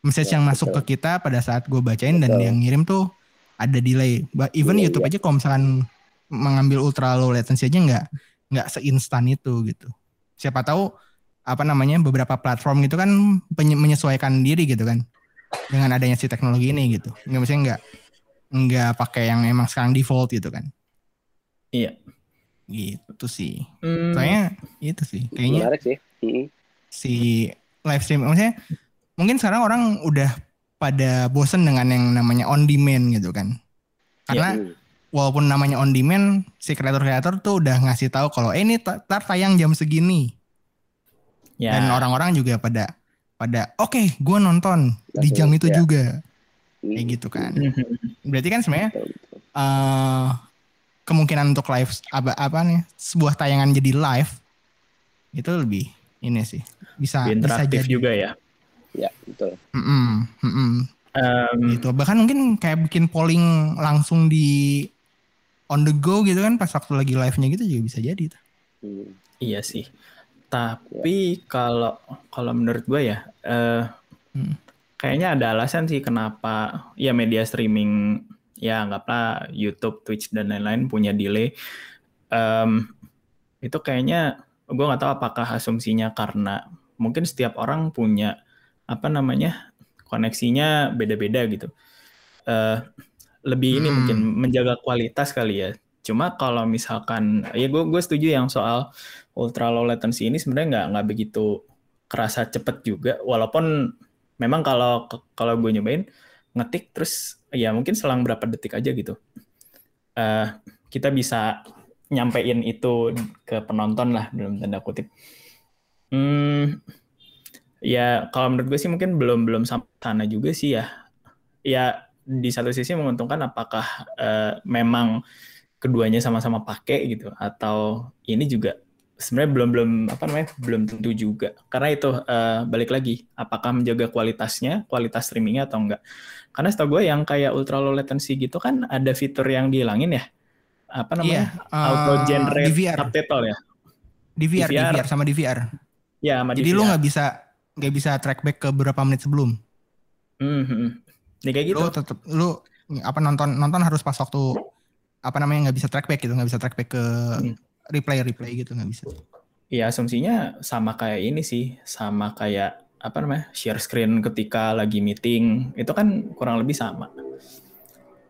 message Ya, yang masuk betul. ke kita pada saat gue bacain dan Betul. yang ngirim tuh ada delay even Iya, YouTube iya. aja kalau misalkan mengambil ultra low latency aja nggak nggak seinstan itu gitu siapa tahu apa namanya beberapa platform gitu kan menyesuaikan diri gitu kan dengan adanya si teknologi ini gitu nggak misalnya nggak nggak pakai yang emang sekarang default gitu kan Iya. Gitu sih Hmm, soalnya itu sih kayaknya menarik sih Hmm. si live stream maksudnya mungkin sekarang orang udah pada bosen dengan yang namanya on demand gitu kan karena Hmm. walaupun namanya on demand si kreator-kreator tuh udah ngasih tahu kalau eh ini ta- tar tayang jam segini ya. dan orang-orang juga pada pada oke gue nonton di jam itu ya. juga Hmm. kayak gitu kan Hmm, berarti kan sebenarnya eh kemungkinan untuk live apa apa nih sebuah tayangan jadi live itu lebih ini sih bisa Lebih bisa interaktif jadi juga ya ya betul Mm-mm, mm-mm. Em, gitu bahkan mungkin kayak bikin polling langsung di on the go gitu kan pas waktu lagi live nya gitu juga bisa jadi tuh. Hmm. Iya sih. Tapi kalau kalau menurut gue ya, eh, Hmm. kayaknya ada alasan sih kenapa ya media streaming ya anggaplah YouTube, Twitch dan lain-lain punya delay. Em, itu kayaknya gue nggak tahu apakah asumsinya karena mungkin setiap orang punya apa namanya koneksinya beda-beda gitu. Eh, lebih ini Hmm. mungkin menjaga kualitas kali ya. Cuma kalau misalkan ya gue gue setuju yang soal ultra low latency ini sebenarnya nggak nggak begitu kerasa cepet juga walaupun memang kalau kalau gue nyobain ngetik terus ya mungkin selang berapa detik aja gitu. Uh, kita bisa nyampein itu ke penonton lah dalam tanda kutip. Hmm, ya kalau menurut gue sih mungkin belum belum sampai sana juga sih ya. Ya di satu sisi menguntungkan apakah uh, memang keduanya sama-sama pakai gitu atau ini juga sebenarnya belum belum apa namanya belum tentu juga karena itu uh, balik lagi apakah menjaga kualitasnya kualitas streamingnya atau enggak karena setahu gue yang kayak ultra low latency gitu kan ada fitur yang dihilangin ya apa namanya yeah, uh, auto generate DVR. subtitle ya di VR, di VR, sama di VR. Ya, sama Jadi lu nggak bisa nggak bisa track back ke beberapa menit sebelum. Mm -hmm. Ini kayak gitu. Lu tetap lu apa nonton nonton harus pas waktu apa namanya nggak bisa track back gitu nggak bisa track back ke hmm replay replay gitu nggak bisa Iya asumsinya sama kayak ini sih sama kayak apa namanya share screen ketika lagi meeting itu kan kurang lebih sama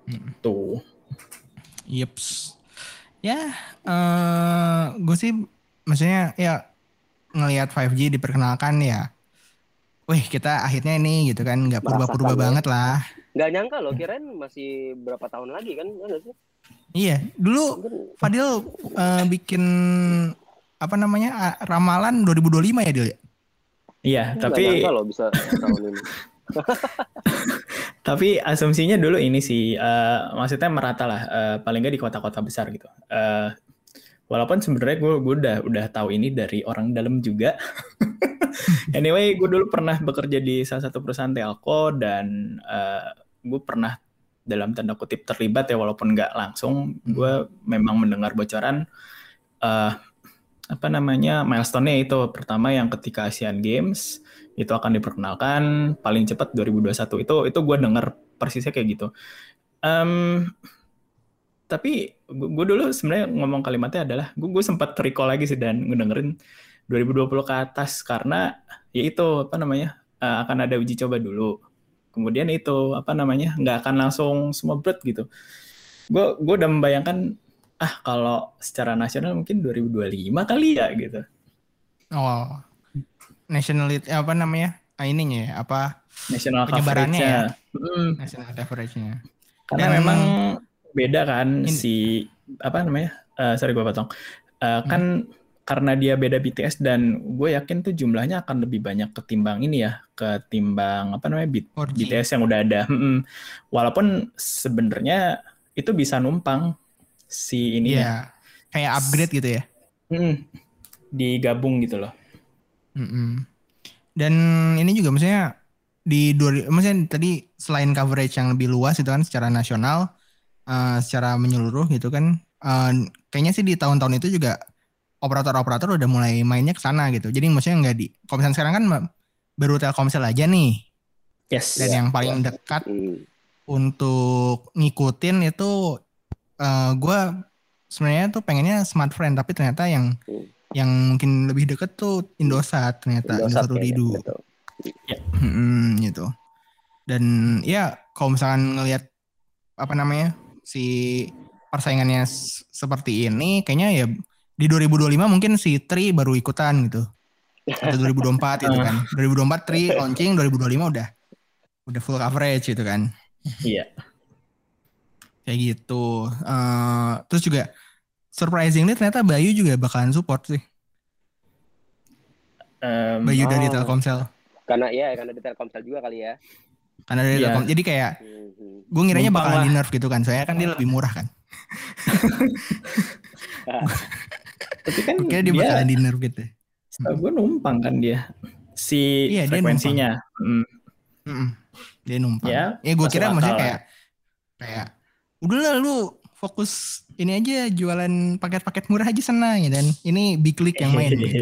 hmm. tuh Yeps. Ya, uh, gue sih maksudnya ya ngelihat 5G diperkenalkan ya. Wih, kita akhirnya ini gitu kan nggak purba-purba banget lah. Nggak nyangka loh, kirain masih berapa tahun lagi kan? sih? Iya, dulu Fadil uh, bikin apa namanya ramalan 2025 ya Dil ya? Iya, tapi kalau bisa tahun ini. tapi asumsinya dulu ini sih, uh, maksudnya merata lah, uh, paling nggak di kota-kota besar gitu. Uh, walaupun sebenarnya gue gue udah udah tahu ini dari orang dalam juga. anyway, gue dulu pernah bekerja di salah satu perusahaan telco dan uh, gue pernah dalam tanda kutip terlibat ya walaupun nggak langsung hmm. gue memang mendengar bocoran uh, apa namanya milestone-nya itu. Pertama yang ketika Asian Games itu akan diperkenalkan paling cepat 2021 itu itu gue dengar persisnya kayak gitu. Um, tapi gue dulu sebenarnya ngomong kalimatnya adalah gue gue sempat recall lagi sih dan ngedengerin 2020 ke atas. Karena ya itu apa namanya uh, akan ada uji coba dulu kemudian itu apa namanya nggak akan langsung semua berat gitu. Gue gue udah membayangkan ah kalau secara nasional mungkin 2025 kali ya gitu. Oh nationality apa namanya ah, ininya ya apa national penyebarannya ya. hmm. national coverage-nya. Karena Dan memang beda kan in, si apa namanya uh, sorry gue potong. Uh, hmm. Karena dia beda BTS dan gue yakin tuh jumlahnya akan lebih banyak ketimbang ini ya ketimbang apa namanya B 4G. BTS yang udah ada. Walaupun sebenarnya itu bisa numpang si ini yeah. ya kayak upgrade gitu ya. Hmm, digabung gitu loh. Mm dan ini juga maksudnya di dua maksudnya tadi selain coverage yang lebih luas itu kan secara nasional uh, secara menyeluruh gitu kan uh, kayaknya sih di tahun-tahun itu juga operator-operator udah mulai mainnya ke sana gitu. Jadi maksudnya nggak di misalnya sekarang kan baru Telkomsel aja nih. Yes. Dan yang paling dekat mm. untuk ngikutin itu uh, eh, gue sebenarnya tuh pengennya smart friend tapi ternyata yang mm. yang mungkin lebih deket tuh Indosat ternyata Indosat, Indosat Ridu. Ya. Hmm, gitu. Dan ya kalau misalkan ngelihat apa namanya si persaingannya seperti ini kayaknya ya di 2025 mungkin si Tri baru ikutan gitu. Atau 2024 gitu kan. 2024 Tri launching, 2025 udah udah full coverage gitu kan. Iya. Kayak gitu. Uh, terus juga surprisingly ternyata Bayu juga bakalan support sih. Um, Bayu oh. dari Telkomsel. Karena ya karena di Telkomsel juga kali ya. Karena dari yeah. Telkom. Jadi kayak mhm. gue ngiranya bakalan di nerf gitu kan. Soalnya kan dia lebih murah kan. Tapi kan Oke, dia, bakalan dinner gitu. Setahu gue numpang kan dia si iya, frekuensinya. Dia numpang. Mm. Mm Dia numpang. Ya, ya gue kira maksudnya kayak kayak udahlah lu fokus ini aja jualan paket-paket murah aja sana ya dan ini big league yang main. gitu.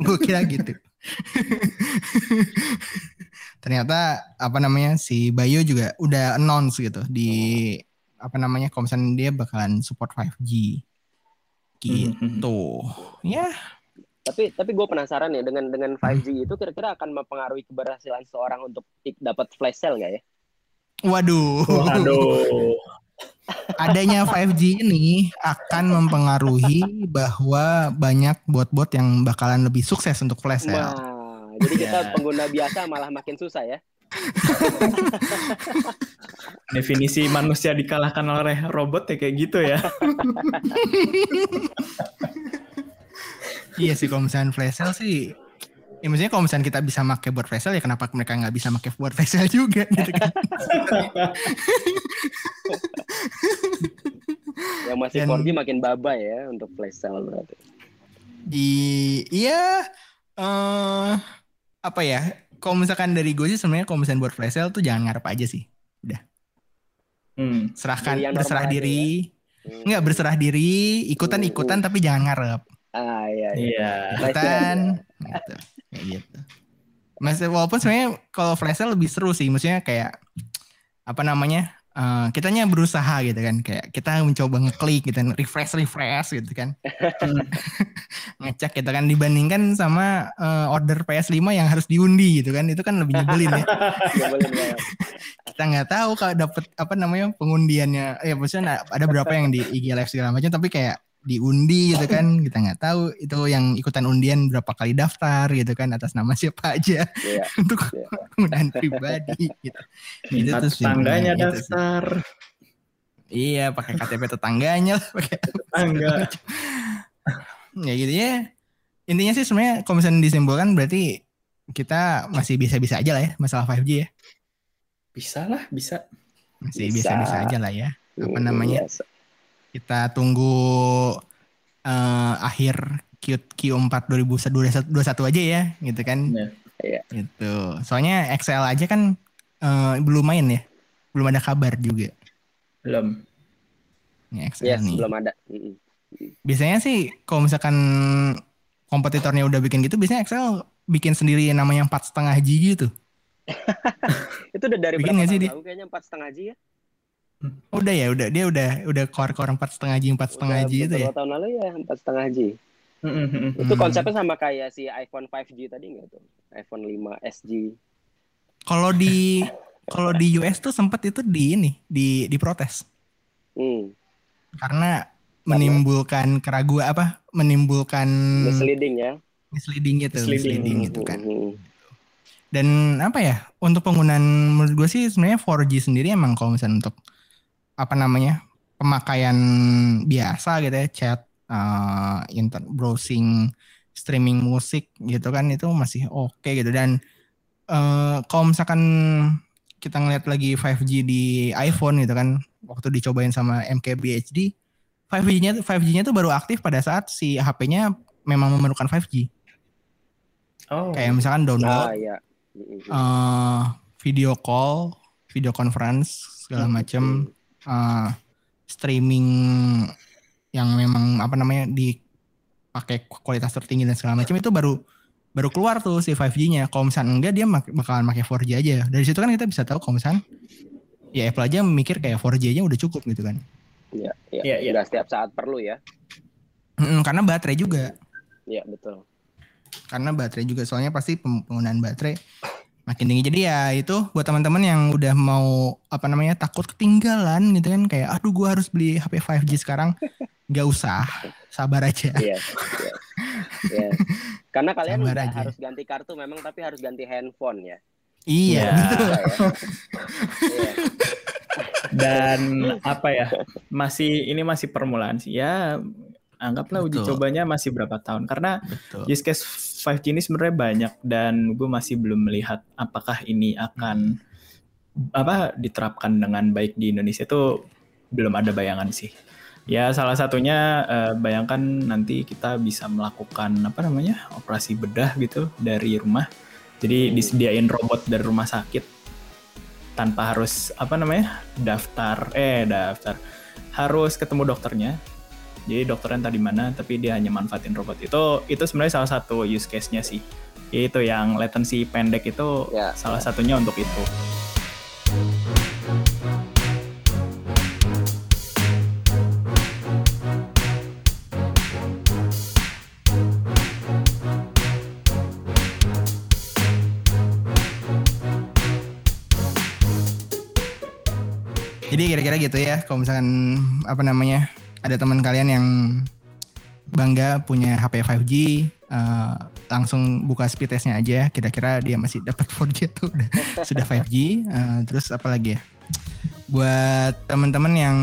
gue kira gitu. Ternyata apa namanya si Bayu juga udah announce gitu di apa namanya kalau dia bakalan support 5G gitu mm-hmm. ya tapi tapi gue penasaran ya dengan dengan 5G itu kira-kira akan mempengaruhi keberhasilan seorang untuk dapat flash sale nggak ya waduh waduh adanya 5G ini akan mempengaruhi bahwa banyak bot-bot yang bakalan lebih sukses untuk flash sale. Nah, Jadi kita Ya. pengguna biasa malah makin susah ya. Definisi manusia dikalahkan oleh robot ya kayak gitu ya. Iya sih kalau misalnya flash sale sih Ya maksudnya kalau misalnya kita bisa pakai buat flash sale ya kenapa mereka nggak bisa pakai buat flash sale juga gitu kan. Yang masih Dan- 4G makin baba ya untuk flash sale berarti. Di iya eh apa ya? Kalau misalkan dari gue sih sebenarnya kalau misalnya buat flash sale tuh jangan ngarep aja sih. Hmm. Serahkan Beli yang berserah diri. Hmm. Enggak berserah diri, ikutan-ikutan tapi jangan ngarep. Ah iya. iya. Iya. Ikutan gitu. Kayak gitu. Mas walaupun sebenarnya kalau flash sale lebih seru sih, maksudnya kayak apa namanya? Eh, kitanya berusaha gitu kan. Kayak kita mencoba ngeklik gitu kan. Refresh refresh gitu kan. Ngecek gitu kan. Dibandingkan sama eh, order PS5 yang harus diundi gitu kan. Itu kan lebih nyebelin ya. Kita nggak tahu kalau dapet apa namanya pengundiannya. Ya maksudnya ada berapa yang di IG live segala macam. Tapi kayak diundi gitu kan kita nggak tahu itu yang ikutan undian berapa kali daftar gitu kan atas nama siapa aja Iya. untuk Iya. penggunaan pribadi gitu Itu sih tetangganya gitu sih. daftar. iya pakai KTP tetangganya lah pakai Tetangga. ya gitu ya intinya sih sebenarnya kalau misalnya disimpulkan berarti kita masih bisa-bisa aja lah ya masalah 5G ya Bisa lah, bisa. masih Bisa. bisa-bisa aja lah ya Apa Hmm, namanya? biasa. Kita tunggu eh, akhir Q Q4 2021 aja ya gitu kan Iya. gitu soalnya Excel aja kan eh, belum main ya belum ada kabar juga Belum. Ini Excel Yes, nih belum ada. Biasanya sih kalau misalkan kompetitornya udah bikin gitu biasanya Excel bikin sendiri yang namanya empat setengah G gitu Itu udah dari Bikin berapa sih tahun dia? lalu kayaknya empat setengah G ya? Udah ya udah dia udah udah keluar keluar empat setengah G empat setengah G itu ya tahun lalu ya empat setengah G. Hmm, hmm, hmm. Itu Hmm. konsepnya sama kayak si iPhone 5G tadi nggak tuh? iPhone 5 SG. kalau di kalau di US tuh sempat itu di ini di diprotes Hmm. karena menimbulkan keraguan apa menimbulkan Misleading ya. misleading gitu Misleading. misleading gitu kan Hmm. dan apa ya untuk penggunaan menurut gue sih sebenarnya 4G sendiri emang kalau misalnya untuk apa namanya pemakaian biasa gitu ya chat eh, inter browsing streaming musik gitu kan itu masih oke gitu dan eh, kalau misalkan kita ngeliat lagi 5G di iPhone gitu kan waktu dicobain sama MKBHD 5G-nya 5G-nya tuh baru aktif pada saat si HP-nya memang memerlukan 5G Oh. kayak misalkan download Ah. Hmm. eh video call, video conference segala Hmm. Eh, streaming yang memang apa namanya dipakai kualitas tertinggi dan segala macam itu baru baru keluar tuh si 5G-nya. Kalau misalnya enggak dia mak- bakalan pakai 4G aja. Dari situ kan kita bisa tahu kalau misalnya ya Apple aja mikir kayak 4G aja udah cukup gitu kan. Iya, iya. Iya, iya. Nggak setiap saat perlu ya. Mm-mm, karena baterai juga. Iya, betul. karena baterai juga soalnya pasti peng- penggunaan baterai makin tinggi jadi ya itu buat teman-teman yang udah mau apa namanya takut ketinggalan gitu kan kayak aduh gua harus beli HP 5G sekarang nggak usah sabar aja Iya. iya. Iya. Karena kalian Sabar aja. harus ganti kartu memang tapi harus ganti handphone ya. iya Iya. ya. Dan apa ya? Masih ini masih permulaan sih. Ya anggaplah uji Betul. cobanya masih berapa tahun karena betul use case 5G ini sebenarnya banyak dan gue masih belum melihat apakah ini akan apa diterapkan dengan baik di Indonesia itu belum ada bayangan sih. Ya salah satunya eh, bayangkan nanti kita bisa melakukan apa namanya operasi bedah gitu dari rumah. Jadi Hmm. disediain robot dari rumah sakit tanpa harus apa namanya daftar eh daftar harus ketemu dokternya. Jadi dokternya entah di mana tapi dia hanya manfaatin robot itu itu sebenarnya salah satu use case-nya sih. Itu yang latency pendek itu Ya, salah satunya untuk itu. jadi kira-kira gitu ya kalau misalkan apa namanya ada teman kalian yang bangga punya HP 5G, uh, langsung buka speed testnya aja. Kira-kira dia masih dapat 4G atau udah sudah 5G. Uh, terus apa lagi ya? Buat teman-teman yang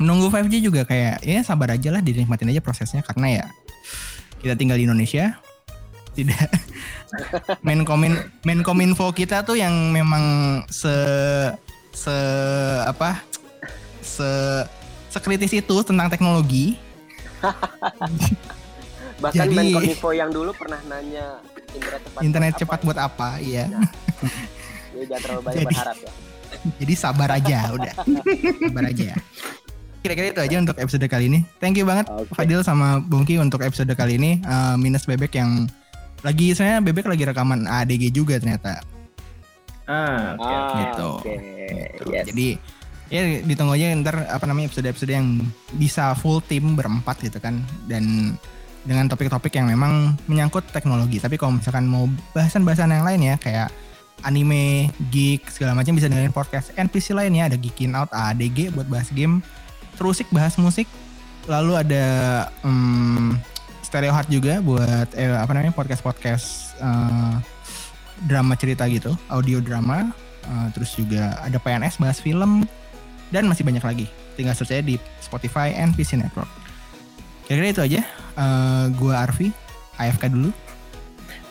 menunggu 5G juga kayak ya sabar aja lah dinikmatin aja prosesnya karena ya kita tinggal di Indonesia tidak Menkomin Menkominfo kita tuh yang memang se se apa se sekritis itu tentang teknologi. Bahkan Jadi- Menkominfo yang dulu pernah nanya internet cepat Internet buat cepat apa buat apa? Iya. Nah, Jadi jangan terlalu banyak Jadi- berharap ya. Jadi sabar aja udah. sabar aja ya. Kira-kira itu aja untuk episode kali ini. Thank you banget Oke. Fadil sama Bungki untuk episode kali ini. Eh, minus bebek yang lagi sebenarnya bebek lagi rekaman ADG juga ternyata. Ah, oke. Ah, Gitu. Oke. Gitu. Yes. Jadi ya ditunggu aja ntar apa namanya episode-episode yang bisa full tim berempat gitu kan. Dan dengan topik-topik yang memang menyangkut teknologi. Tapi kalau misalkan mau bahasan-bahasan yang lain ya kayak anime, geek segala macam bisa dengerin podcast NPC lainnya. Ada Geekin Out ADG buat bahas game, Terusik bahas musik, lalu ada hmm, Stereo Heart juga buat eh, apa namanya podcast-podcast eh, drama cerita gitu, audio drama. Uh, terus juga ada PNS bahas film dan masih banyak lagi. Tinggal search aja di Spotify and PC Network. Kira-kira itu aja. Uh, gua Arfi, AFK dulu.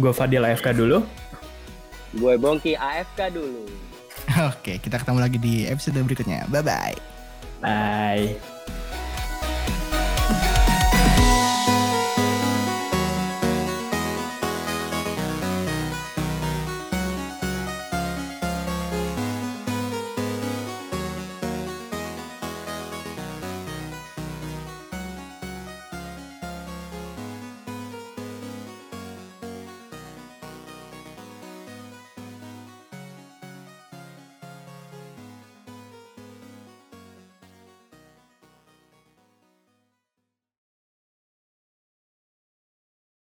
Gue Fadil AFK dulu. Gue Bongki AFK dulu. Oke, kita ketemu lagi di episode berikutnya. Bye bye. Bye.